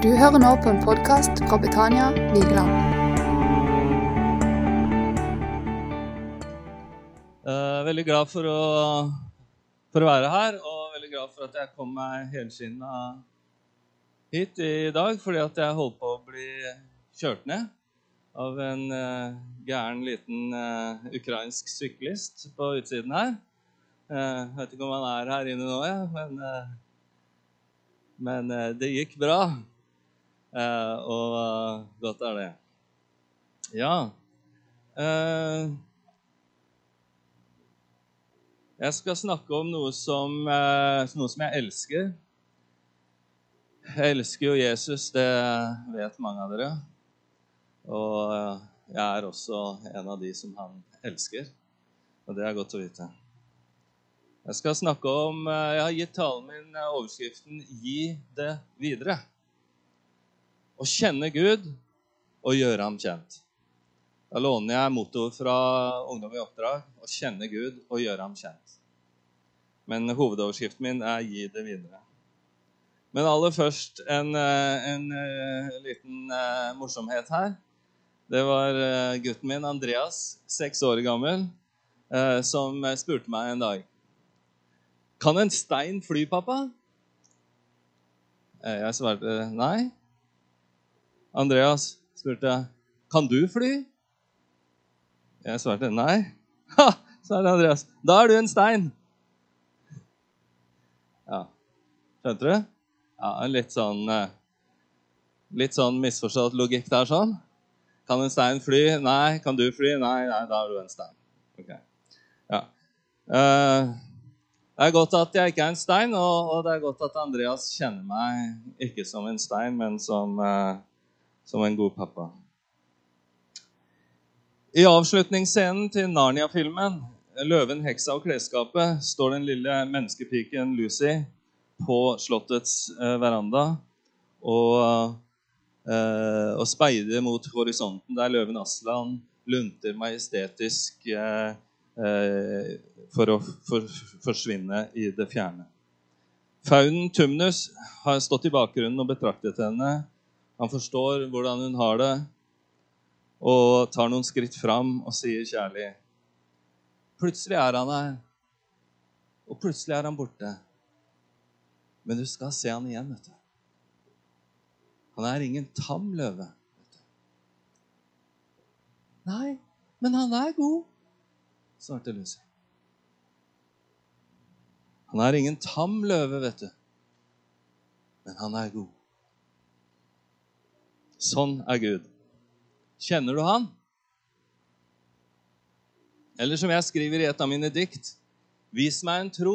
Du hører nå på en podkast fra Betania Vigeland. Eh, veldig glad for å, for å være her, og veldig glad for at jeg kom meg helskinna hit i dag, fordi at jeg holdt på å bli kjørt ned av en uh, gæren liten uh, ukrainsk syklist på utsiden her. Jeg vet ikke om han er her inne nå, ja, men, men det gikk bra. Eh, og eh, godt er det. Ja. eh, jeg skal snakke om noe som, eh, noe som jeg elsker. Jeg elsker jo Jesus, det vet mange av dere. Og eh, jeg er også en av de som han elsker. Og det er godt å vite. Jeg skal snakke om eh, Jeg har gitt talen min overskriften 'Gi det videre'. Å kjenne Gud og gjøre ham kjent. Da låner jeg mottoet fra Ungdom i oppdrag 'Å kjenne Gud og gjøre ham kjent'. Men hovedoverskriften min er 'Gi det videre'. Men aller først en, eh, en, eh, liten eh, morsomhet her. Det var gutten min, Andreas, seks år gammel, som spurte meg en dag Kan en stein fly, pappa? Jeg svarte nei. Andreas spurte Kan du fly? Jeg svarte nei. Ha, sa Andreas. Da er du en stein. Ja, skjønte du? Ja, litt sånn eh, Litt sånn misforstått logikk der sånn. Kan en stein fly? Nei. Kan du fly? Nei, nei da er du en stein. Ok. Ja. Eh, det er godt at jeg ikke er en stein, og det er godt at Andreas kjenner meg ikke som en stein, men som, eh, som en god pappa. I avslutningsscenen til Narnia-filmen 'Løven, heksa og klesskapet' står den lille menneskepiken Lucy på slottets eh, veranda og, eh, og speider mot horisonten der løven Aslan lunter majestetisk eh, for å for, forsvinne i det fjerne. Faunen Tumnus har stått i bakgrunnen og betraktet henne. Han forstår hvordan hun har det, og tar noen skritt fram og sier kjærlig Plutselig er han her, og plutselig er han borte. Men du skal se han igjen, vet du. Han er ingen tam løve. vet du. Nei, men han er god, svarte Lucy. Han er ingen tam løve, vet du. Men han er god. Sånn er Gud. Kjenner du han? Eller som jeg skriver i et av mine dikt Vis meg en tro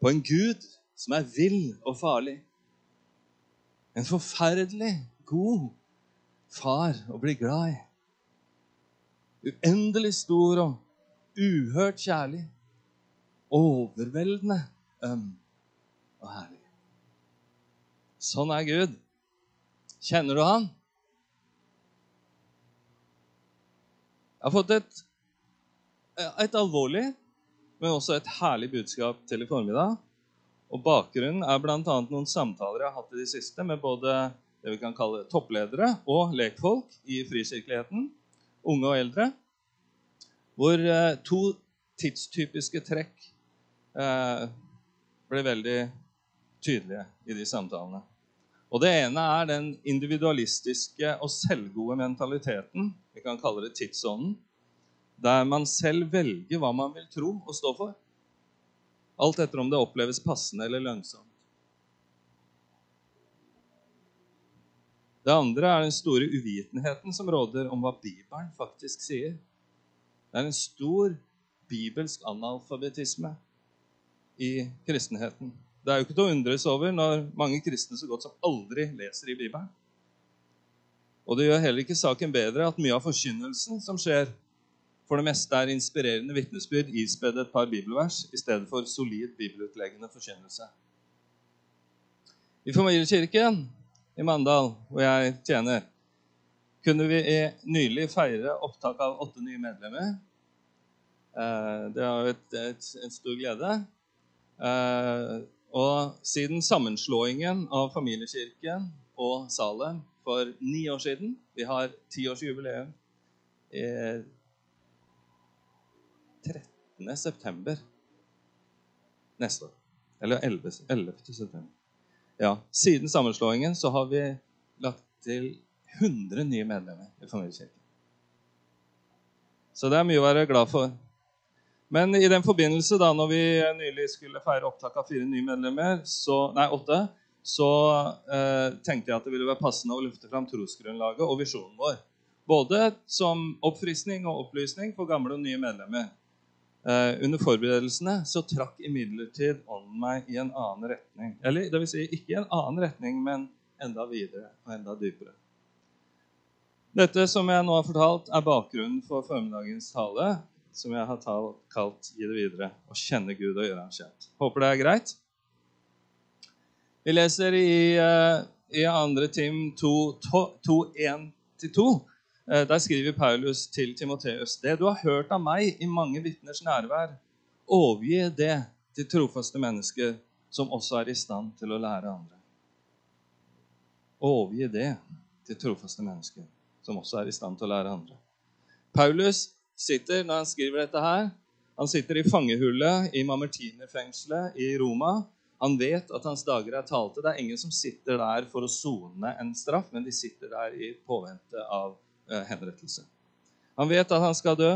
på en Gud som er vill og farlig. En forferdelig god far å bli glad i. Uendelig stor og uhørt kjærlig. Overveldende øm og herlig. Sånn er Gud. Kjenner du han? Jeg har fått et, et alvorlig, men også et herlig budskap til i formiddag. Og Bakgrunnen er bl.a. noen samtaler jeg har hatt i det siste med både det vi kan kalle toppledere og lekfolk i frikirkeligheten, unge og eldre, hvor eh, to tidstypiske trekk eh, ble veldig tydelige i de samtalene. Og Det ene er den individualistiske og selvgode mentaliteten. Vi kan kalle det tidsånden. Der man selv velger hva man vil tro og stå for. Alt etter om det oppleves passende eller lønnsomt. Det andre er den store uvitenheten som råder om hva Bibelen faktisk sier. Det er en stor bibelsk analfabetisme i kristenheten. Det er jo ikke til å undres over når mange kristne så godt som aldri leser i Bibelen. Og det gjør heller ikke saken bedre at mye av forkynnelsen som skjer, for det meste er inspirerende vitnesbyrd ispedd et par bibelvers i stedet for solid bibelutleggende forkynnelse. I familiekirken i Mandal, hvor jeg tjener, kunne vi nylig feire opptak av åtte nye medlemmer. Eh, Det var jo et, en stor glede. Eh, Og siden sammenslåingen av familiekirken og Salem for ni år siden Vi har tiårsjubileum eh, 13. september neste år. Eller 11. 11. september. Ja, Siden sammenslåingen så har vi lagt til 100 nye medlemmer i familiekirken. Så det er mye å være glad for. Men i den forbindelse, da når vi nylig skulle feire opptak av fire nye medlemmer, så, nei, åtte, så eh, tenkte jeg at det ville være passende å løfte fram trosgrunnlaget og visjonen vår. Både som oppfriskning og opplysning for gamle og nye medlemmer. Eh, under forberedelsene så trakk imidlertid ånden meg i en annen retning. Eller det vil si ikke i en annen retning, men enda videre og enda dypere. Dette som jeg nå har fortalt, er bakgrunnen for formiddagens tale, som jeg har kalt 'Gi det videre' og kjenne Gud og gjøre ham kjent. Håper det er greit. Vi leser i, uh, i 2. Tim 2.1-2. Uh, der skriver Paulus til Timoteus.: Det du har hørt av meg i mange vitners nærvær, overgi det til trofaste mennesker som også er i stand til å lære andre. Overgi det til trofaste mennesker som også er i stand til å lære andre. Paulus sitter når han skriver dette her. Han sitter i fangehullet i Mamertinerfengselet i Roma. Han vet at hans dager er talte. Det er ingen som sitter der for å sone en straff, men de sitter der i påvente av uh, henrettelse. Han vet at han skal dø,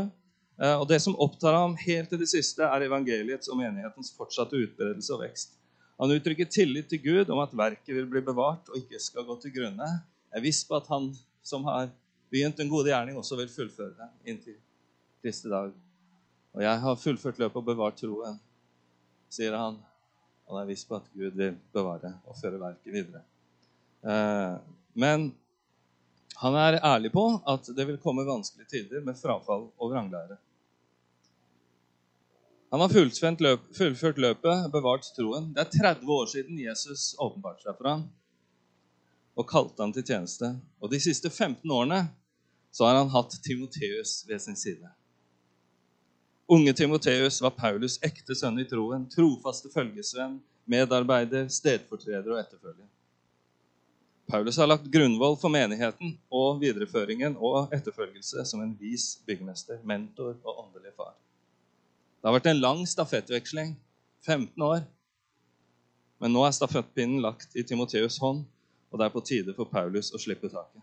uh, og det som opptar ham helt til det siste, er evangeliets og menighetens fortsatte utbredelse og vekst. Han uttrykker tillit til Gud om at verket vil bli bevart og ikke skal gå til grunne. Jeg er viss på at han som har begynt en gode gjerning, også vil fullføre det inntil Kristi dag. Og jeg har fullført løpet og bevart troen, sier han. Han er viss på at Gud vil bevare og føre verket videre. Eh, men han er ærlig på at det vil komme vanskelige tider med frafall og vranglære. Han har fullført løpet, bevart troen. Det er 30 år siden Jesus åpenbarte seg for ham og kalte ham til tjeneste. Og de siste 15 årene så har han hatt Timoteus ved sin side. Unge Timoteus var Paulus' ekte sønn i troen, trofaste følgesvenn, medarbeider, stedfortreder og etterfølger. Paulus har lagt grunnvoll for menigheten og videreføringen og etterfølgelse som en vis byggmester, mentor og åndelig far. Det har vært en lang stafettveksling, 15 år. Men nå er stafettpinnen lagt i Timoteus' hånd, og det er på tide for Paulus å slippe taket.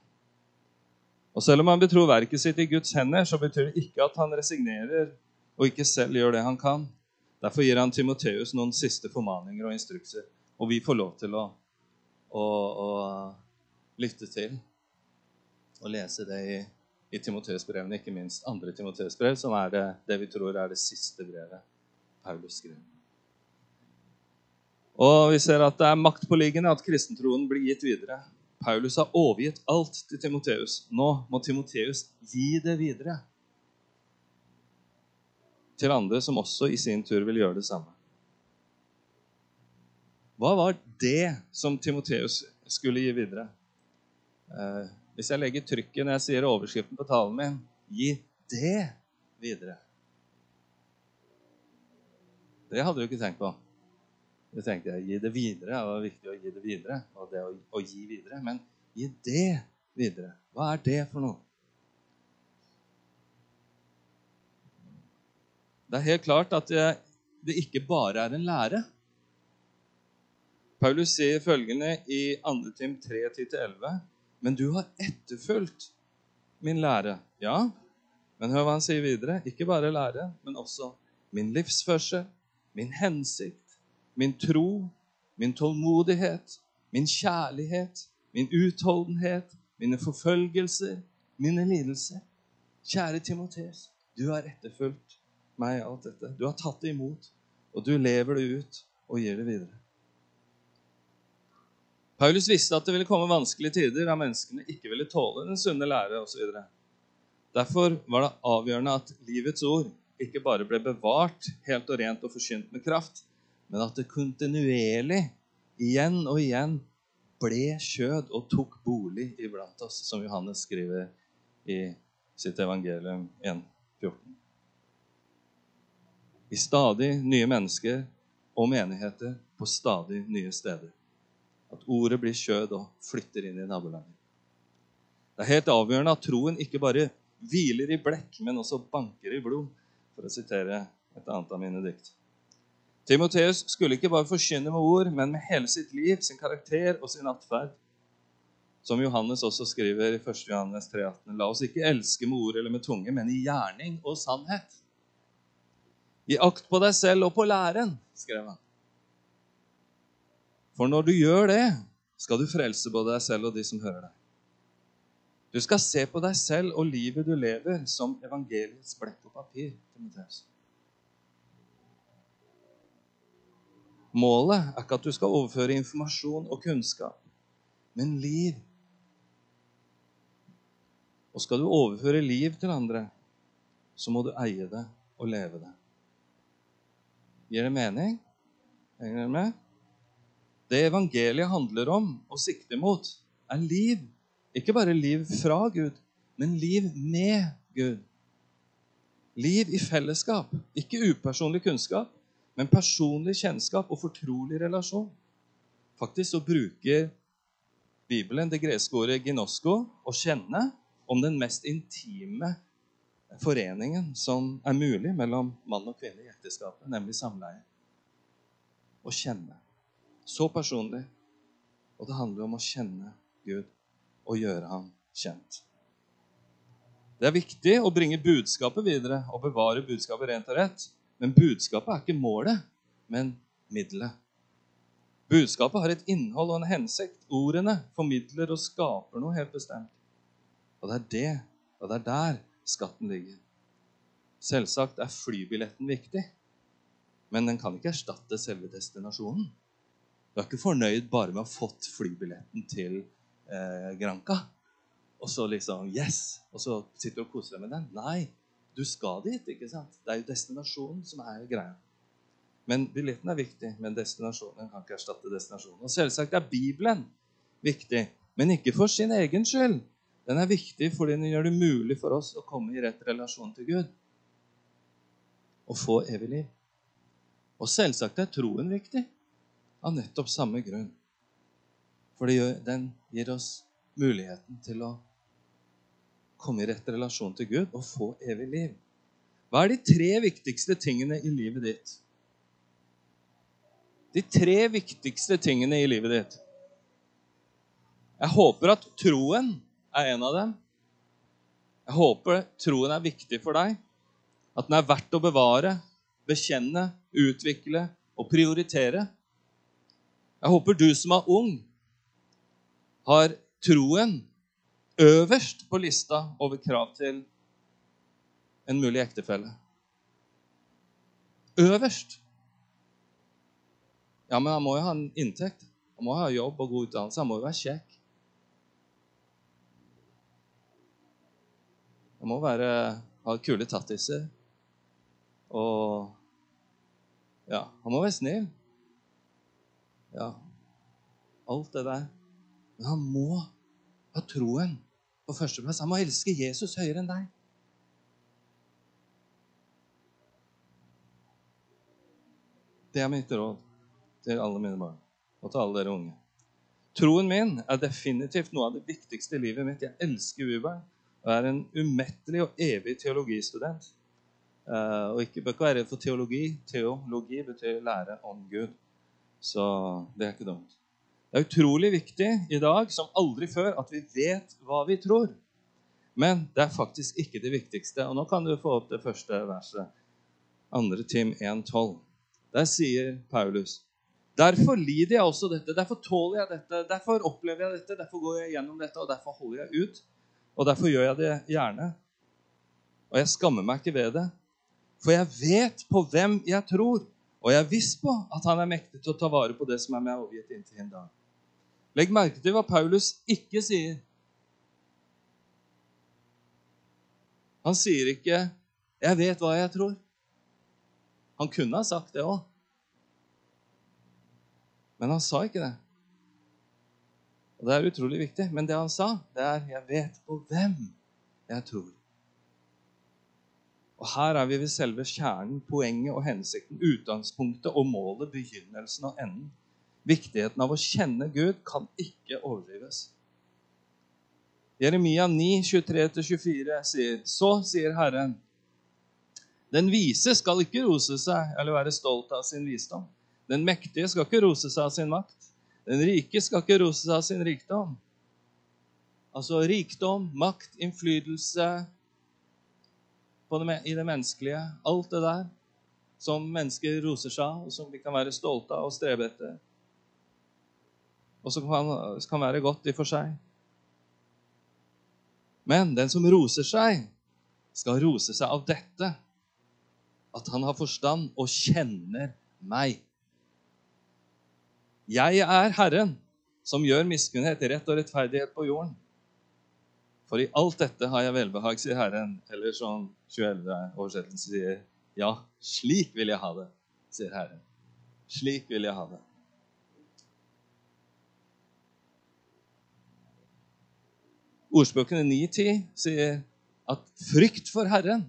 Og Selv om han betror verket sitt i Guds hender, så betyr det ikke at han resignerer og ikke selv gjør det han kan. Derfor gir han Timoteus noen siste formaninger og instrukser. Og vi får lov til å, å, å lytte til og lese det i, i Timoteus-brevene, ikke minst andre Timoteus-brev, som er det, det, vi tror er det siste brevet Paulus skrev. Og vi ser at det er maktpåliggende at kristentroen blir gitt videre. Paulus har overgitt alt til Timoteus. Nå må Timoteus gi det videre til andre som også i sin tur vil gjøre det samme. Hva var det som Timoteus skulle gi videre? Eh, hvis jeg legger trykket når jeg sier overskriften på talen min gi det videre. Det hadde du ikke tenkt på. Det tenkte jeg, Gi det videre. Det var viktig å gi det videre. og det å, å gi videre. Men gi det videre. Hva er det for noe? Det er helt klart at det ikke bare er en lære. Paulus sier følgende i 2. Tim 3-11.: Men du har etterfulgt min lære. Ja, men hør hva han sier videre. Ikke bare lære, men også min livsførsel, min hensikt, min tro, min tålmodighet, min kjærlighet, min utholdenhet, mine forfølgelser, mine lidelser. Kjære Timoteus, du har etterfulgt meg alt dette. Du har tatt det imot, og du lever det ut og gir det videre. Paulus visste at det ville komme vanskelige tider da menneskene ikke ville tåle den sunne lære osv. Derfor var det avgjørende at livets ord ikke bare ble bevart helt og rent og forkynt med kraft, men at det kontinuerlig, igjen og igjen, ble kjød og tok bolig iblant oss, som Johannes skriver i sitt evangelium 1.14 i stadig nye mennesker og menigheter på stadig nye steder. At ordet blir kjød og flytter inn i nabolaget. Det er helt avgjørende at troen ikke bare hviler i blekk, men også banker i blod, for å sitere et annet av mine dikt. Timoteus skulle ikke bare forkynne med ord, men med hele sitt liv, sin karakter og sin atferd. Som Johannes også skriver i 1. Johannes 3,18.: La oss ikke elske med ord eller med tunge, men i gjerning og sannhet. Gi akt på deg selv og på læren, skrev han. For når du gjør det, skal du frelse både deg selv og de som hører deg. Du skal se på deg selv og livet du lever, som evangeliets blekk og papir. Timotheus. Målet er ikke at du skal overføre informasjon og kunnskap, men liv. Og skal du overføre liv til andre, så må du eie det og leve det. Gir det mening? Henger dere med? Det evangeliet handler om og sikter mot, er liv. Ikke bare liv fra Gud, men liv med Gud. Liv i fellesskap. Ikke upersonlig kunnskap, men personlig kjennskap og fortrolig relasjon. Faktisk så bruker Bibelen det greske ordet 'ginosko' å kjenne om den mest intime foreningen som er mulig mellom mann og kvinne i ekteskapet, nemlig samleie. Å kjenne. Så personlig. Og det handler om å kjenne Gud og gjøre ham kjent. Det er viktig å bringe budskapet videre og bevare budskapet rent og rett. Men budskapet er ikke målet, men middelet. Budskapet har et innhold og en hensikt. Ordene formidler og skaper noe helt bestemt. Og det er det, og det er der skatten ligger. Selvsagt er flybilletten viktig, men den kan ikke erstatte selve destinasjonen. Du er ikke fornøyd bare med å ha fått flybilletten til eh, Granca. Og så liksom Yes! Og så sitter du og koser deg med den. Nei, du skal dit. ikke sant? Det er jo destinasjonen som er greia. Men billetten er viktig, men destinasjonen kan ikke erstatte destinasjonen. Og selvsagt er Bibelen viktig, men ikke for sin egen skyld. Den er viktig fordi den gjør det mulig for oss å komme i rett relasjon til Gud og få evig liv. Og selvsagt er troen viktig av nettopp samme grunn. For den gir oss muligheten til å komme i rett relasjon til Gud og få evig liv. Hva er de tre viktigste tingene i livet ditt? De tre viktigste tingene i livet ditt. Jeg håper at troen er en av dem. Jeg håper troen er viktig for deg. At den er verdt å bevare, bekjenne, utvikle og prioritere. Jeg håper du som er ung, har troen øverst på lista over krav til en mulig ektefelle. Øverst. Ja, men han må jo ha en inntekt. Han må ha jobb og god utdannelse. Han må jo være kjekk. Han må være, ha kule tattiser. Og Ja, han må være snill. Ja, alt det der. Men han må ha troen på førsteplass. Han må elske Jesus høyere enn deg. Det er mitt råd til alle mine barn og til alle dere unge. Troen min er definitivt noe av det viktigste i livet mitt. Jeg elsker Bibelen og er en umettelig og evig teologistudent. Uh, og ikke bør ikke være redd for teologi. Teologi betyr lære om Gud. Så det er ikke dumt. Det er utrolig viktig i dag som aldri før at vi vet hva vi tror. Men det er faktisk ikke det viktigste. Og nå kan du få opp det første verset. 2. Tim 1,12. Der sier Paulus Derfor lider jeg også dette, derfor tåler jeg dette, derfor opplever jeg dette, derfor går jeg gjennom dette, og derfor holder jeg ut. Og derfor gjør jeg det gjerne. Og jeg skammer meg ikke ved det. For jeg vet på hvem jeg tror, og jeg er viss på at han er mektig til å ta vare på det som er meg overgitt inntil en dag. Legg merke til hva Paulus ikke sier. Han sier ikke 'Jeg vet hva jeg tror'. Han kunne ha sagt det òg. Men han sa ikke det. Og Det er utrolig viktig. Men det han sa, det er 'Jeg vet på hvem jeg tror'. Og her er vi ved selve kjernen, poenget og hensikten, utgangspunktet og målet, begynnelsen og enden. Viktigheten av å kjenne Gud kan ikke overdrives. Jeremia 9, 23-24 sier Så sier Herren, den vise skal ikke rose seg eller være stolt av sin visdom. Den mektige skal ikke rose seg av sin makt. Den rike skal ikke rose seg av sin rikdom. Altså rikdom, makt, innflytelse det, i det menneskelige. Alt det der som mennesker roser seg av, og som de kan være stolte av og strebe etter. Og som kan, kan være godt i for seg. Men den som roser seg, skal rose seg av dette at han har forstand og kjenner meg. Jeg er Herren, som gjør miskunnhet, rett og rettferdighet på jorden. For i alt dette har jeg velbehag, sier Herren. Eller som 2011-oversettelsen sier, ja, slik vil jeg ha det, sier Herren. Slik vil jeg ha det. Ordspråkene 9-10 sier at frykt for Herren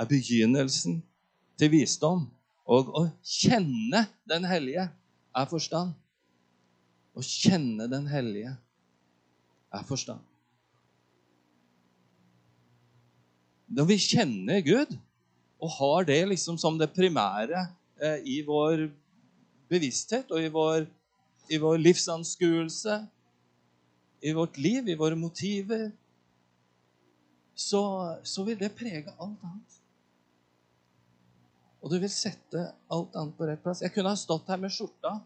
er begynnelsen til visdom. Og å kjenne Den hellige er forstand. Å kjenne Den hellige er forstand. Når vi kjenner Gud og har det liksom som det primære eh, i vår bevissthet og i vår, i vår livsanskuelse, i vårt liv, i våre motiver, så, så vil det prege alt annet. Og du vil sette alt annet på rett plass. Jeg kunne ha stått her med skjorta,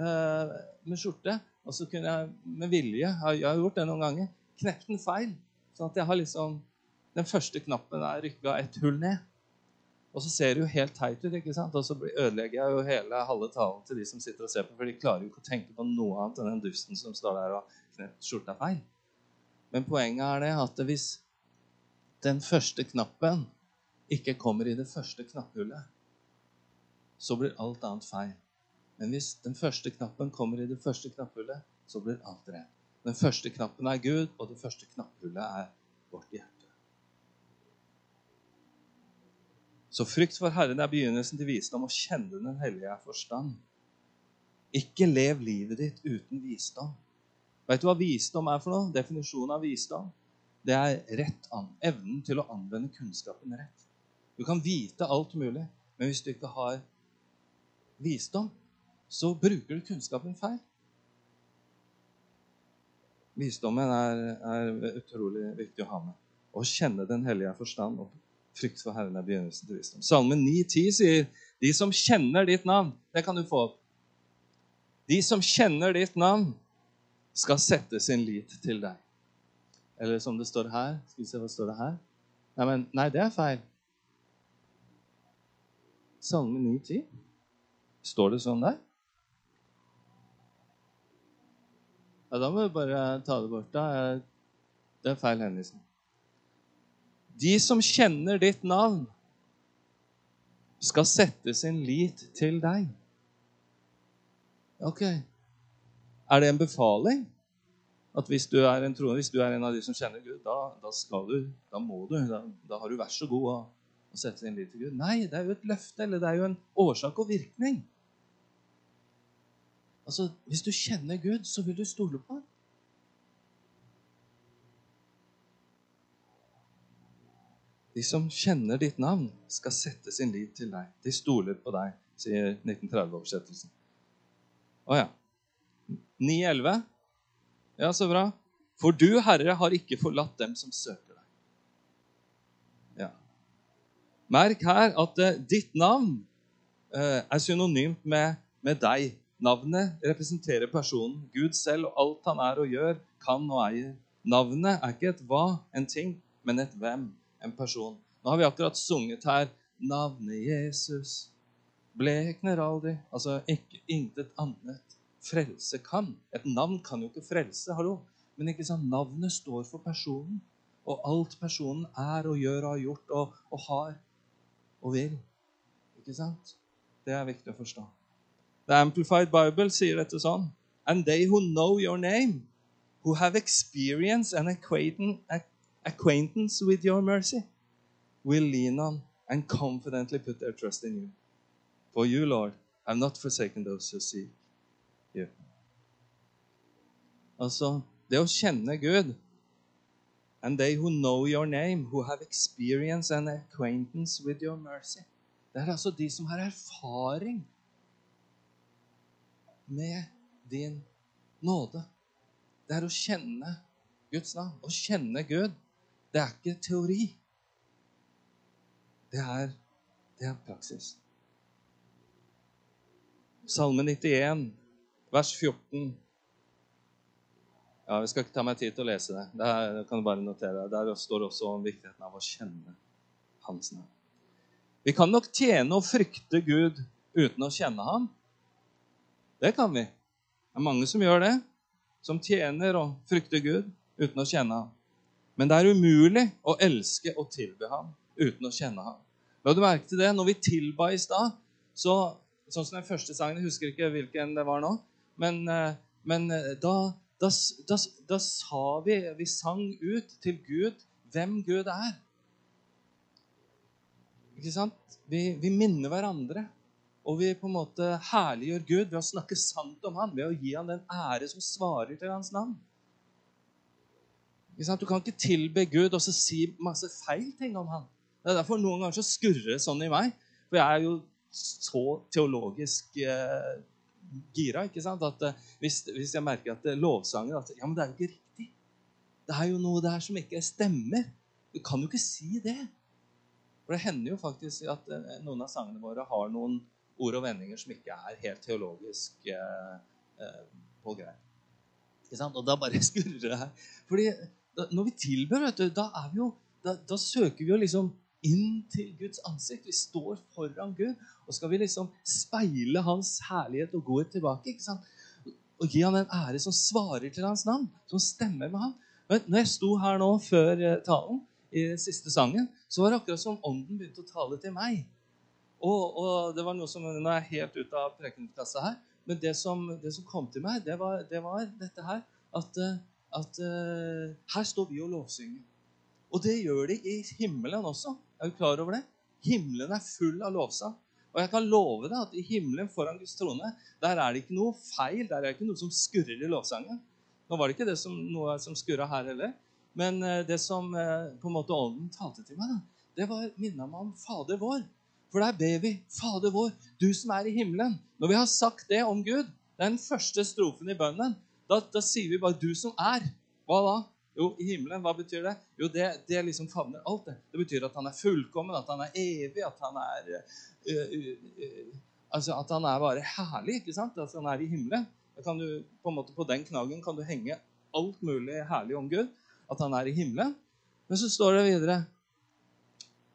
med skjorte, og så kunne jeg med vilje Jeg har gjort det noen ganger. Knept den feil. Sånn at jeg har liksom Den første knappen er rykka et hull ned. Og så ser det jo helt teit ut, ikke sant? og så ødelegger jeg jo hele halve talen til de som sitter og ser på, for de klarer jo ikke å tenke på noe annet enn den dusten som står der og knept skjorta feil. Men poenget er det at hvis den første knappen ikke kommer i det første knapphullet, så blir alt annet feil. Men hvis den første knappen kommer i det første knapphullet, så blir alt rent. Den første knappen er Gud, og det første knapphullet er vårt hjerte. Så frykt for Herren er begynnelsen til visdom, og kjenne Den hellige er forstand. Ikke lev livet ditt uten visdom. Vet du hva visdom er for noe? Definisjonen av visdom? Det er rett an, evnen til å anvende kunnskapen rett. Du kan vite alt mulig, men hvis du ikke har visdom, så bruker du kunnskapen feil. Visdommen er, er utrolig viktig å ha med. Å kjenne Den hellige forstand og frykt for Herren er begynnelsen til visdom. Salmen 9,10 sier de som kjenner ditt navn Det kan du få opp. De som kjenner ditt navn, skal sette sin lit til deg. Eller som det står her Skal vi se hva står det her? Nei, men, nei det er feil. Salme 9,10. Står det sånn der? Ja, da må vi bare ta det bort. Da. Det er feil henvisning. De som kjenner ditt navn, skal sette sin lit til deg. Ok. Er det en befaling? At hvis du er en troende, hvis du er en av de som kjenner Gud, da, da skal du, da må du, da, da har du vær så god å å sette sin lit til Gud. Nei, det er jo et løfte, eller det er jo en årsak og virkning. Altså, Hvis du kjenner Gud, så vil du stole på ham. De som kjenner ditt navn, skal sette sin lit til deg. De stoler på deg, sier 1930-oversettelsen. Å ja. 9.11. Ja, så bra. For du, Herre, har ikke forlatt dem som søker deg. Ja. Merk her at uh, ditt navn uh, er synonymt med, med, deg. Navnet representerer personen. Gud selv og alt han er og gjør, kan og eier. Navnet er ikke et hva, en ting, men et hvem, en person. Nå har vi akkurat sunget her Navnet Jesus blekner aldri. Altså ikke intet annet frelse kan. Et navn kan jo ikke frelse, hallo. Men ikke sant? navnet står for personen. Og alt personen er og gjør og har gjort og, og har og vil. Ikke sant? Det er viktig å forstå. The Amplified Bible sier dette sånn And they who know your name, who have experience and acquaintance with your mercy. will lean on and confidently put their trust in you. For you, Lord, have not forsaken those who seek you. Altså, det å kjenne Gud And they who know your name, who have experience and acquaintance with your mercy. Det er altså de som har erfaring med din nåde. Det er å kjenne Guds navn. Å kjenne Gud, det er ikke teori. Det er, det er praksis. Salme 91, vers 14. Ja, Vi skal ikke ta meg tid til å lese det. Der kan du bare notere. Der står også om viktigheten av å kjenne Hans navn. Vi kan nok tjene og frykte Gud uten å kjenne ham. Det kan vi. Det er mange som gjør det. Som tjener og frykter Gud uten å kjenne ham. Men det er umulig å elske og tilbe ham uten å kjenne ham. La du merke til det? Når vi tilba i stad, så Sånn som den første sangen, jeg husker ikke hvilken det var nå, men, eh, men eh, da da, da, da, sa vi Vi sang ut til Gud hvem Gud er. Ikke sant? Vi, vi, minner hverandre. Og vi på en måte herliggjør Gud ved å snakke sant om ham, ved å gi ham den ære som svarer til hans navn. Du kan ikke tilbe Gud og så si masse feil ting om ham. Det er derfor noen ganger så skurrer det sånn i meg. For jeg er jo så teologisk eh, gira. ikke sant? At eh, hvis, hvis, jeg merker at uh, lovsangen at, Ja, men det er jo ikke riktig. Det er jo noe der som ikke stemmer. Du kan jo ikke si det. For det hender jo faktisk at uh, noen av sangene våre har noen ord og vendinger som ikke er helt teologisk på greie. Ikke sant? Og da bare skurrer det her. Fordi da, når vi tilber, du, da, jo, da, da søker vi jo liksom inn til Guds ansikt. Vi står foran Gud, og skal vi liksom speile hans herlighet og godhet tilbake. ikke sant? Og gi ham en ære som svarer til hans navn, som stemmer med ham. Men når jeg sto her nå før eh, talen, i siste sangen, så var det akkurat som ånden begynte å tale til meg. Og, og det var noe som, Nå er jeg helt ute av prekenkassa her, men det som, det som, kom til meg, det var, det var dette her at, eh, at uh, her står vi og lovsynger. Og det gjør de i himmelen også. Er du klar over det? Himmelen er full av lovsang. Og jeg kan love deg at i himmelen foran Guds trone der er det ikke noe feil. Der er det ikke noe som skurrer i lovsangen. Nå var det ikke det som, noe som skurra her heller. Men eh, det som eh, på en måte ånden talte til meg, da, det var minna meg om Fader vår. For der ber vi Fader vår, du som er i himmelen. Når vi har sagt det om Gud, den første strofen i bønnen, da, da sier vi bare 'du som er'. Hva da? Jo, i himmelen, hva betyr det? Jo, det, det liksom favner alt. Det Det betyr at han er fullkommen, at han er evig, at han er uh, uh, uh, Altså at han er bare herlig, ikke sant? At han er i himmelen. Da kan du, på, en måte, på den knaggen kan du henge alt mulig herlig om Gud. At han er i himmelen. Men så står det videre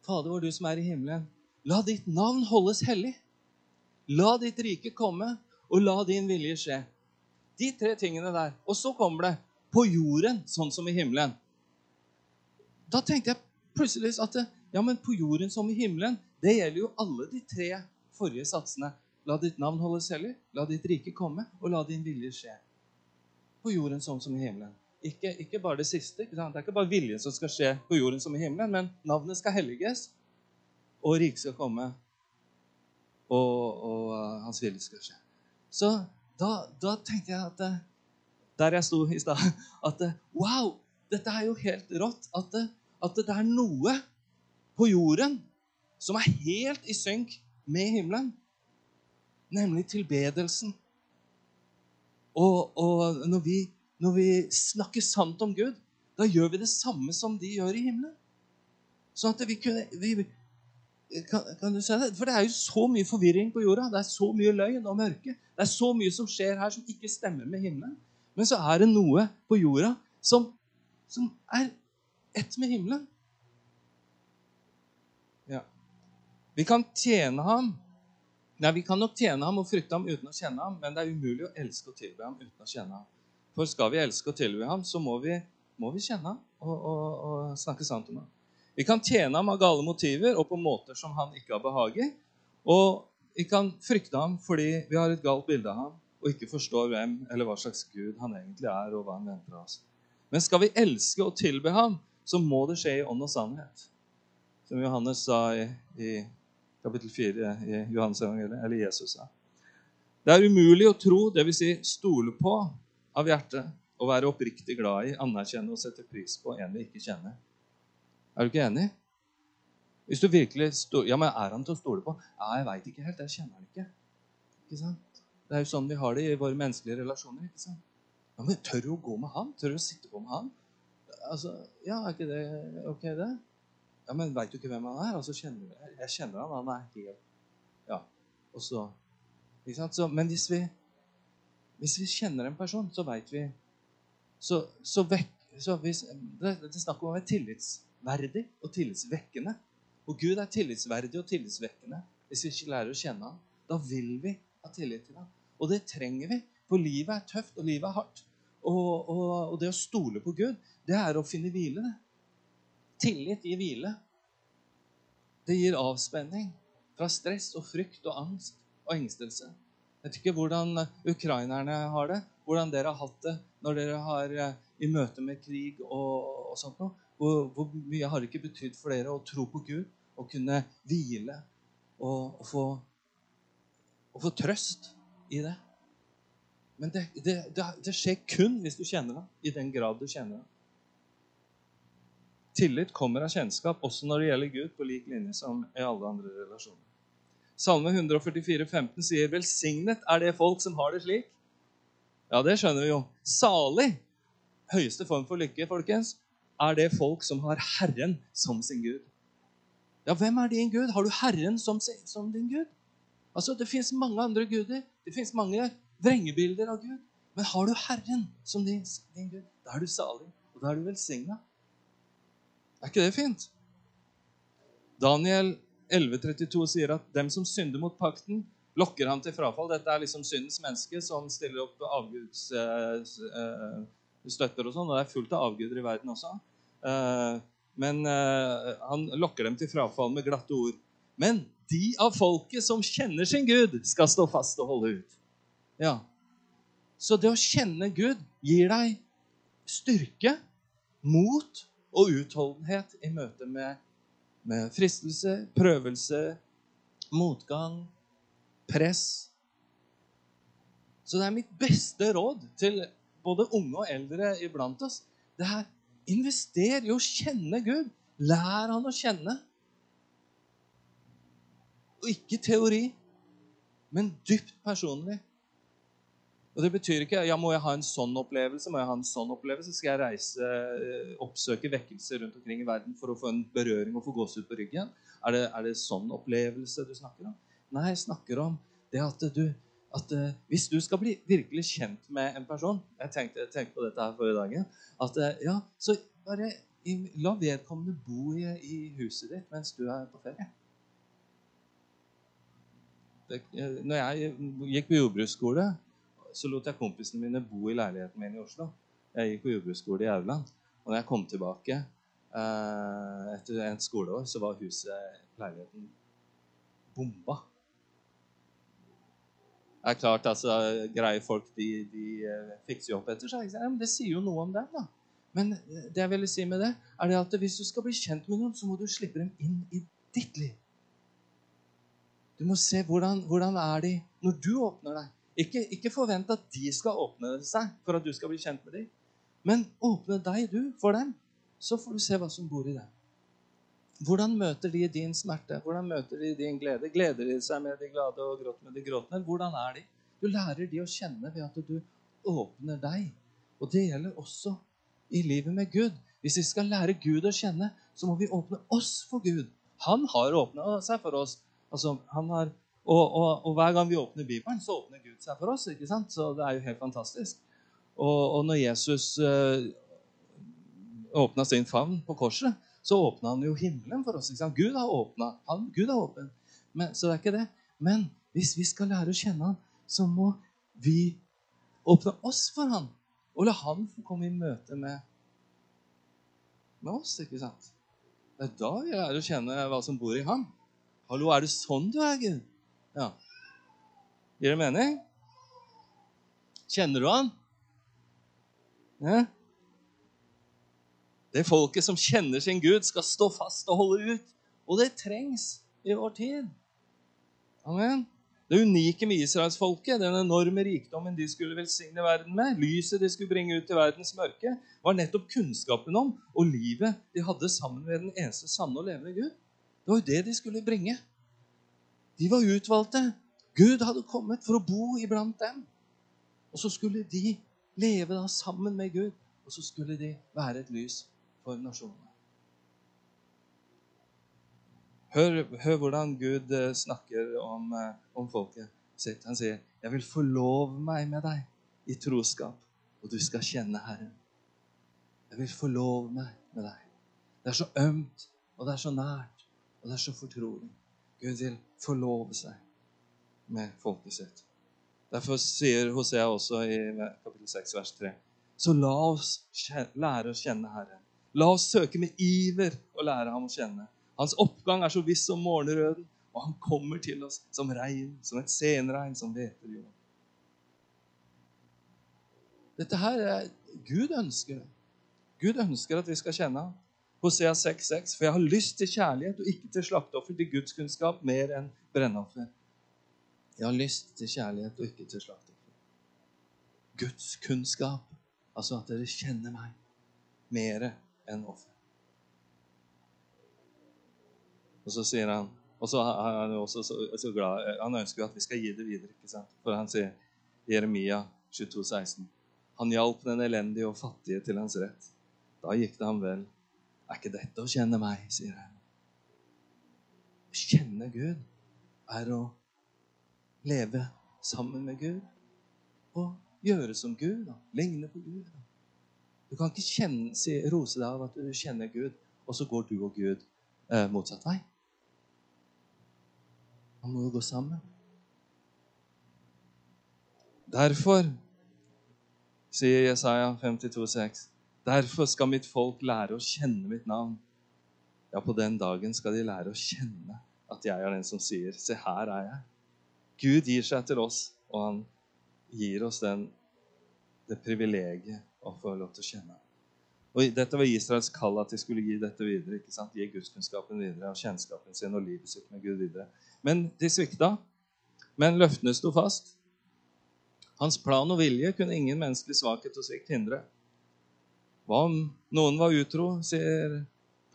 Fader vår, du som er i himmelen, la ditt navn holdes hellig. La ditt rike komme, og la din vilje skje. De tre tingene der. Og så kommer det på jorden sånn som i himmelen. Da tenkte jeg plutselig at ja, men på jorden som i himmelen, det gjelder jo alle de tre forrige satsene. La ditt navn holdes hellig, la ditt rike komme, og la din vilje skje. På jorden sånn som i himmelen. Ikke, ikke bare det siste. Det er ikke bare viljen som skal skje på jorden som i himmelen, men navnet skal helliges, og riket skal komme, og, og uh, hans vilje skal skje. Så da, da tenkte jeg at uh, der jeg sto i stad, at wow, dette er jo helt rått. At, at det er noe på jorden som er helt i synk med himmelen. Nemlig tilbedelsen. Og, og når, vi, når, vi, snakker sant om Gud, da gjør vi det samme som de gjør i himmelen. Sånn at vi kunne vi, kan, kan, du skjønne? For det er jo så mye forvirring på jorda. Det er så mye løgn og mørke. Det er så mye som skjer her som ikke stemmer med himmelen. Men så er det noe på jorda som, som er ett med himmelen. Ja. Vi kan tjene ham. Nei, Vi kan nok tjene ham og frykte ham uten å kjenne ham, men det er umulig å elske og tilby ham uten å kjenne ham. For skal vi elske og tilby ham, så må vi, må vi kjenne ham og, og, og, snakke sant om ham. Vi kan tjene ham av gale motiver og på måter som han ikke har behag i. Og vi kan frykte ham fordi vi har et galt bilde av ham og ikke forstår hvem eller hva slags Gud han egentlig er, og hva han venter av oss. Men skal vi elske og tilbe ham, så må det skje i ånd og sannhet. som Johannes sa i, i kapittel 4 i Johannes evangeliet, eller Jesus sa. Det er umulig å tro, dvs. Si stole på av hjertet, og være oppriktig glad i, anerkjenne og sette pris på en vi ikke kjenner. Er du ikke enig? Hvis du virkelig stå, Ja, men er han til å stole på? Ja, jeg veit ikke helt. Jeg kjenner han ikke. Ikke sant? Det er jo sånn vi har det i våre menneskelige relasjoner. ikke sant? Ja, men Tør du å gå med han? Tør du å sitte på med han? Altså, ja, Er ikke det ok, det? Ja, Men veit du ikke hvem han er? Altså, kjenner, jeg kjenner han, han er helt Ja. Og så ikke sant? Så, Men hvis vi, hvis vi kjenner en person, så veit vi Så, så, vekk, så hvis, det, det er snakk om å være tillitsverdig og tillitsvekkende. Og Gud er tillitsverdig og tillitsvekkende. Hvis vi ikke lærer å kjenne ham, da vil vi ha tillit til ham. Og det trenger vi, for livet er tøft, og livet er hardt. Og, og, og det å stole på Gud, det er å finne hvile. det. Tillit gir hvile. Det gir avspenning fra stress og frykt og angst og engstelse. Jeg vet ikke hvordan ukrainerne har det, hvordan dere har hatt det når dere har eh, i møte med krig og, og sånt noe. Hvor, hvor, mye har det ikke betydd for dere å tro på Gud og kunne hvile og, og, få, og få trøst i det? Men det, det, det, det, skjer kun hvis du kjenner ham, i den grad du kjenner ham. Tillit kommer av kjennskap, også når det gjelder Gud, på lik linje som i alle andre relasjoner. Salme 144, 15 sier 'Velsignet er det folk som har det slik'. Ja, det skjønner vi jo. Salig, høyeste form for lykke, folkens, er det folk som har Herren som sin Gud. Ja, hvem er din Gud? Har du Herren som, som din Gud? Altså, Det fins mange andre guder. Det fins mange vrengebilder av Gud. Men har du Herren som din, din Gud, da er du salig, og da er du velsigna. Er ikke det fint? Daniel 11,32 sier at dem som synder mot pakten, lokker ham til frafall. Dette er liksom syndens menneske som stiller opp avgudsstøtter uh, og sånn. Og det er fullt av avguder i verden også. Uh, men uh, han lokker dem til frafall med glatte ord. Men de av folket som kjenner sin Gud, skal stå fast og holde ut. Ja. Så det å kjenne Gud gir deg styrke, mot og utholdenhet i møte med, med fristelse, prøvelse, motgang, press. Så det er mitt beste råd til både unge og eldre iblant oss. Det er Invester i å kjenne Gud. Lær han å kjenne. Og ikke teori, men dypt personlig. Og Det betyr ikke ja, må jeg ha en sånn opplevelse, må jeg ha en sånn opplevelse, skal jeg reise, eh, oppsøke vekkelser rundt omkring i verden for å få en berøring og få gåsehud på ryggen. Er det, er det sånn opplevelse du snakker om? Nei, jeg snakker om det at du at uh, Hvis du skal bli virkelig kjent med en person Jeg tenkte, tenkte på dette her forrige dagen. At uh, ja, så bare la vedkommende bo i, i, huset ditt mens du er på ferie. Det, når jeg gikk på jordbruksskole, så lot jeg kompisene mine bo i leiligheten min i Oslo. Jeg gikk på jordbruksskole i Aurland. Og når jeg kom tilbake eh, etter en skoleår, så var huset, leiligheten, bomba. Er klart, altså, Greie folk de, de eh, fikser jo opp etter seg. Ja, men det sier jo noe om dem. da. Men det jeg ville si med det, er det at hvis du skal bli kjent med noen, så må du slippe dem inn i ditt liv. Du må se hvordan, hvordan er de når du åpner deg. Ikke, ikke forvent at de skal åpne seg for at du skal bli kjent med dem. Men åpne deg, du, for dem. Så får du se hva som bor i dem. Hvordan møter de din smerte? Hvordan møter de din glede? Gleder de seg med de glade og gråter med de gråtende? Hvordan er de? Du lærer de å kjenne ved at du åpner deg. Og det gjelder også i livet med Gud. Hvis vi skal lære Gud å kjenne, så må vi åpne oss for Gud. Han har åpna seg for oss. Altså, han har og, og, og, hver gang vi åpner Bibelen, så åpner Gud seg for oss. ikke sant? Så det er jo helt fantastisk. Og, og når Jesus uh, eh, åpna sin favn på korset, så åpna han jo himmelen for oss. Gud har åpna. Gud har åpen. Men, så det er ikke det. Men hvis vi skal lære å kjenne han, så må vi åpne oss for han. Og la han få komme i møte med, med oss. ikke sant? Det er da vi lærer å kjenne hva som bor i ham. Hallo, er det sånn du er, Gud? Ja. Gir det mening? Kjenner du han? Ja. Det folket som kjenner sin Gud, skal stå fast og holde ut Og det trengs i vår tid. Amen. Det unike med israelsfolket, den enorme rikdommen de skulle velsigne verden med, lyset de skulle bringe ut til verdens mørke, var nettopp kunnskapen om og livet de hadde sammen med den eneste sanne og levende Gud. Det var jo det de skulle bringe. De var utvalgte. Gud hadde kommet for å bo iblant dem. Og så skulle de leve da sammen med Gud, og så skulle de være et lys for nasjonene. Hør, hør hvordan Gud eh, snakker om, eh, om, folket sitt. Han sier, 'Jeg vil forlove meg med deg i troskap, og du skal kjenne Herren.' Jeg vil forlove meg med deg. Det er så ømt, og det er så nært, og det er så fortrolig. Gud vil forlove seg med folket sitt. Derfor sier Hosea også i kapittel 6, vers 3.: Så la oss lære å kjenne Herren. La oss søke med iver å lære ham å kjenne. Hans oppgang er så viss som morgenrøden, og han kommer til oss som regn, som et senregn som hveter jorden. Dette her er Gud ønsker det. Gud ønsker at vi skal kjenne ham. Hosea 6,6.: For jeg har lyst til kjærlighet og ikke til slakteoffer, til Guds kunnskap mer enn brennoffer. Jeg har lyst til kjærlighet og ikke til slakteoffer. Guds kunnskap, altså at dere kjenner meg mer enn offer. Og så sier han Og så er han jo også så, så glad Han ønsker at vi skal gi det videre. ikke sant? For han sier Jeremia 22, 16, Han hjalp den elendige og fattige til hans rett. Da gikk det ham vel. Er ikke dette å kjenne meg, sier han. Å kjenne Gud er å leve sammen med Gud og gjøre som Gud. Da. Ligne på Gud. Da. Du kan ikke kjenne, si, rose deg av at du kjenner Gud, og så går du og Gud eh, motsatt vei. Man må jo gå sammen. Derfor, sier Jesaja 52,6, derfor skal mitt folk lære å kjenne mitt navn. Ja, på den dagen skal de lære å kjenne at jeg er den som sier, se, her er jeg. Gud gir seg til oss, og han gir oss den, det privilegiet å få lov til å kjenne. Og Dette var Israels kall, at de skulle gi dette videre. ikke sant? Gi gudskunnskapen videre og kjennskapen sin og livet sitt med Gud videre. Men de svikta. Men løftene sto fast. Hans plan og vilje kunne ingen menneskelig svakhet og svikt hindre. Hva om noen var utro, sier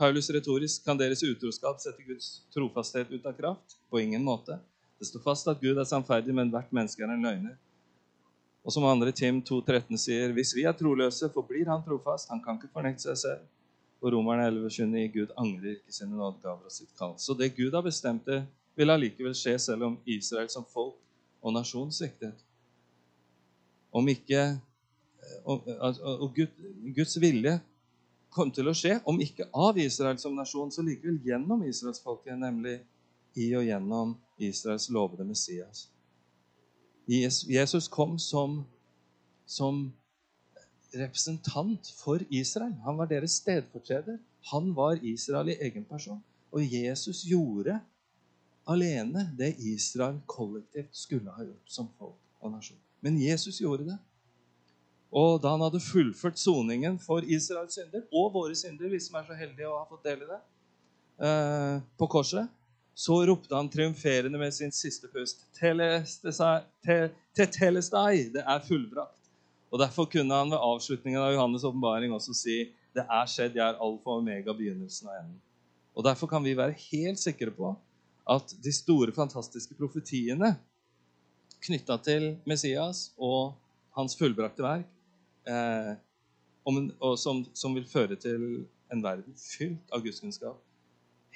Paulus retorisk, kan deres utroskap sette Guds trofasthet ut av kraft? På ingen måte. Det står fast at Gud er sannferdig, men hvert menneske er en løgner. Og som andre Tim 2,13 sier, hvis vi er troløse, forblir han trofast. Han kan ikke fornekte seg selv. Og Romerne 11,29 Gud angrer ikke sine nådegaver og sitt kall. Så det Gud har bestemt det, vil allikevel skje selv om Israel som folk og nasjon sviktet. Om ikke Og, og Gud, Guds vilje kom til å skje, om ikke av Israel som nasjon, så likevel gjennom israelsfolket, nemlig i og gjennom Israels lovede Messias. Jesus kom som, som representant for Israel. Han var deres stedfortreder. Han var Israel i egen person. Og Jesus gjorde alene det Israel kollektivt skulle ha gjort som folk og nasjon. Men Jesus gjorde det. Og da han hadde fullført soningen for Israels synder og våre synder, vi som er så heldige å ha fått del i det, eh, på korset, så ropte han triumferende med sin siste pust Tetelestai, det er fullbrakt. Og Derfor kunne han ved avslutningen av Johannes' åpenbaring også si det er skjedd, jeg er alfa og omega, begynnelsen av enden. Og Derfor kan vi være helt sikre på at de store, fantastiske profetiene knytta til Messias og hans fullbrakte verk, eh, en, som, som, vil føre til en verden fylt av gudskunnskap,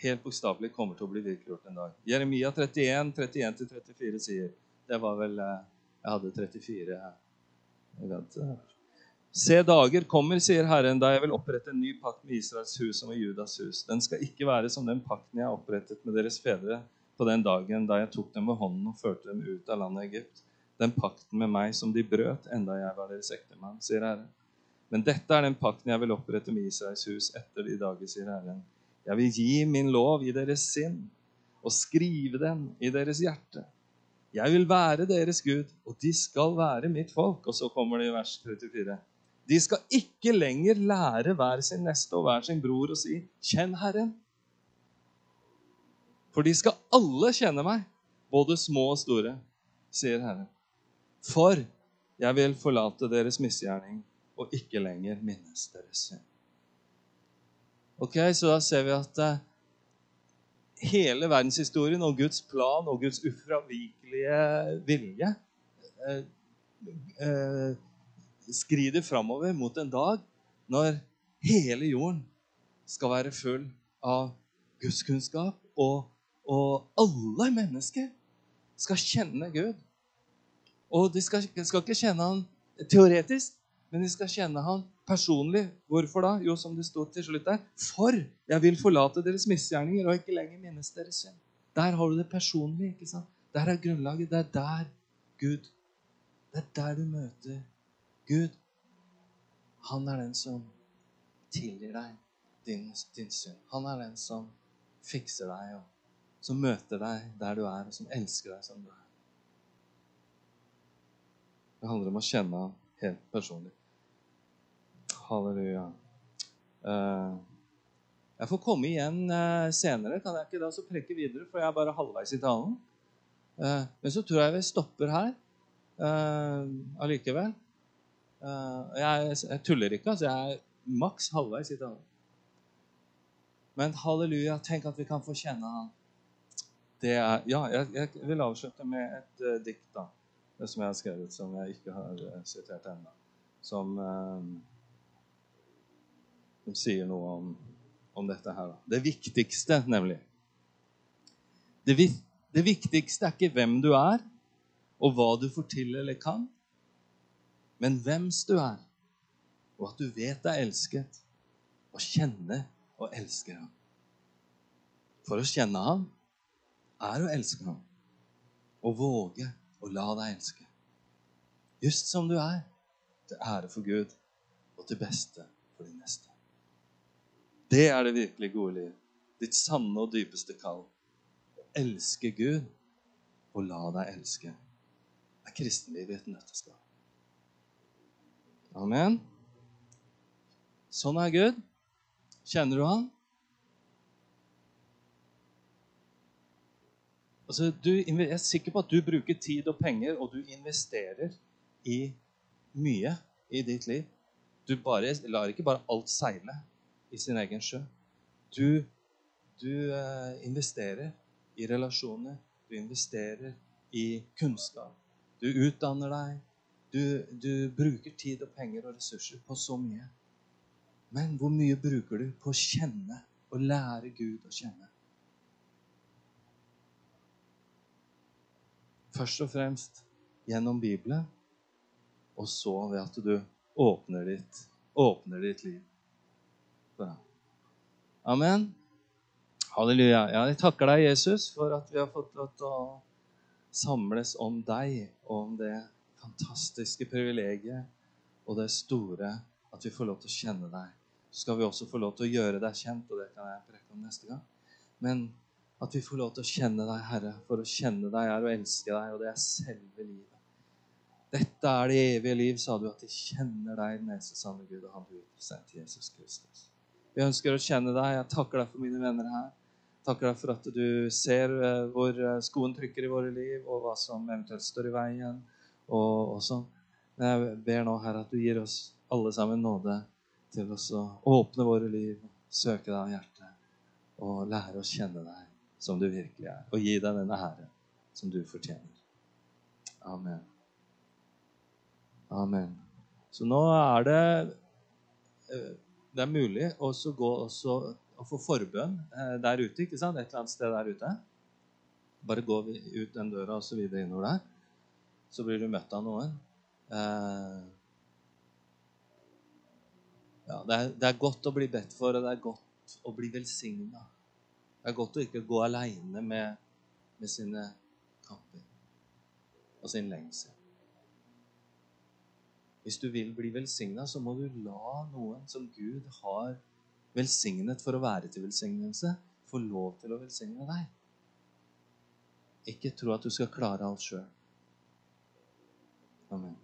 helt bokstavelig kommer til å bli virkeliggjort en dag. Jeremia 31, 31-34 sier Det var vel eh, Jeg hadde 34 her. Se, dager kommer, sier Herren, da jeg vil opprette en ny pakt med Israels hus og med Judas hus. Den skal ikke være som den pakten jeg opprettet med deres fedre på den dagen da jeg tok dem ved hånden og førte dem ut av landet Egypt. Den pakten med meg som de brøt enda jeg var deres ektemann, sier Herren. Men dette er den pakten jeg vil opprette med Israels hus etter de dager, sier Herren. Jeg vil gi min lov i deres sinn og skrive den i deres hjerte. Jeg vil være deres Gud, og de skal være mitt folk. Og så kommer det i vers 34. De skal ikke lenger lære hver sin neste og hver sin bror å si 'Kjenn Herren'. For de skal alle kjenne meg, både små og store, sier Herren. For jeg vil forlate deres misgjerning og ikke lenger minnes deres synd. Ok, Så da ser vi at eh, hele verdenshistorien og Guds plan og Guds ufravikelige vilje eh, eh, skrider framover mot en dag når hele jorden skal være full av gudskunnskap, og, og alle mennesker skal kjenne Gud. Og de skal, skal ikke kjenne han teoretisk, men de skal kjenne han personlig. Hvorfor da? Jo, som det sto til slutt der. For jeg vil forlate deres misgjerninger og ikke lenger minnes deres synd. Der har du det personlige. ikke sant? Der er grunnlaget. Det er der Gud Det er der du møter Gud. Han er den som tilgir deg din, din synd. Han er den som fikser deg, og som møter deg der du er, og som elsker deg som du er. Det handler om å kjenne ham helt personlig. Halleluja. Uh, jeg får komme igjen uh, senere. Kan jeg ikke da så preke videre, for jeg er bare halvveis i talen. Uh, men så tror jeg vi stopper her allikevel. Jeg, jeg, tuller ikke. altså Jeg er maks halvveis i talen. Men halleluja, tenk at vi kan få kjenne Han. Er, ja, jeg, jeg vil avslutte med et uh, dikt, da. Det som jeg har skrevet, som jeg ikke har uh, sitert ennå. Som, uh, som sier noe om, om dette her. Det viktigste, nemlig. Det, vi, det viktigste er ikke hvem du er, og hva du får til eller kan, men hvems du er, og at du vet deg elsket, og kjenner og elsker ham. For å kjenne ham er å elske ham. Og våge å la deg elske. Just som du er, til ære for Gud og til beste for din neste. Det er det virkelig gode liv. Ditt sanne og dypeste kall. Å elske Gud og la deg elske. Det er kristenlivet i et nøtteskall. Amen. Sånn er Gud. Kjenner du han? Altså, du, jeg er sikker på at du bruker tid og penger, og du investerer i mye i ditt liv. Du bare, lar ikke bare alt seile i sin egen sjø. Du, du uh, investerer i relasjoner. Du investerer i kunnskap. Du utdanner deg. Du, du bruker tid og penger og ressurser på så mye. Men hvor mye bruker du på å kjenne og lære Gud å kjenne? Først og fremst gjennom Bibelen, og så ved at du åpner ditt, åpner ditt liv ham. Amen. Halleluja. Ja, jeg takker deg, Jesus, for at vi har fått lov til å samles om deg og om det fantastiske privilegiet og det store at vi får lov til å kjenne deg så skal vi også få lov til å gjøre deg kjent, og det kan jeg preke om neste gang. Men at vi får lov til å kjenne deg, Herre. For å kjenne deg er å elske deg, og det er selve livet. Dette er det evige liv, sa du, at de kjenner deg, den eneste sanne Gud, og han du til Jesus Kristus. Vi ønsker å kjenne deg. Jeg takker deg for mine venner her. Takker deg for at du ser eh, hvor eh, skoen trykker i våre liv, og hva som eventuelt står i veien. og, og sånn. Jeg ber nå, Herre, at du gir oss alle sammen nåde til å åpne våre liv, søke deg av hjertet og lære å kjenne deg som du virkelig er, og gi deg denne ære som du fortjener. Amen. Amen. Så nå er det eh, Det er mulig å gå også og få forbønn eh, der ute, ikke sant? et eller annet sted der ute. Bare gå ut den døra og så videre innover der. Så blir du møtt av noen. Eh, ja, det, er, det, er, godt å bli bedt for, og det er godt å bli velsigna. Det er godt å ikke gå aleine med, med, sine kamper og sin lengsel. Hvis du vil bli velsigna, så må du la noen som Gud har velsignet for å være til velsignelse, få lov til å velsigne deg. Ikke tro at du skal klare alt sjøl. Amen.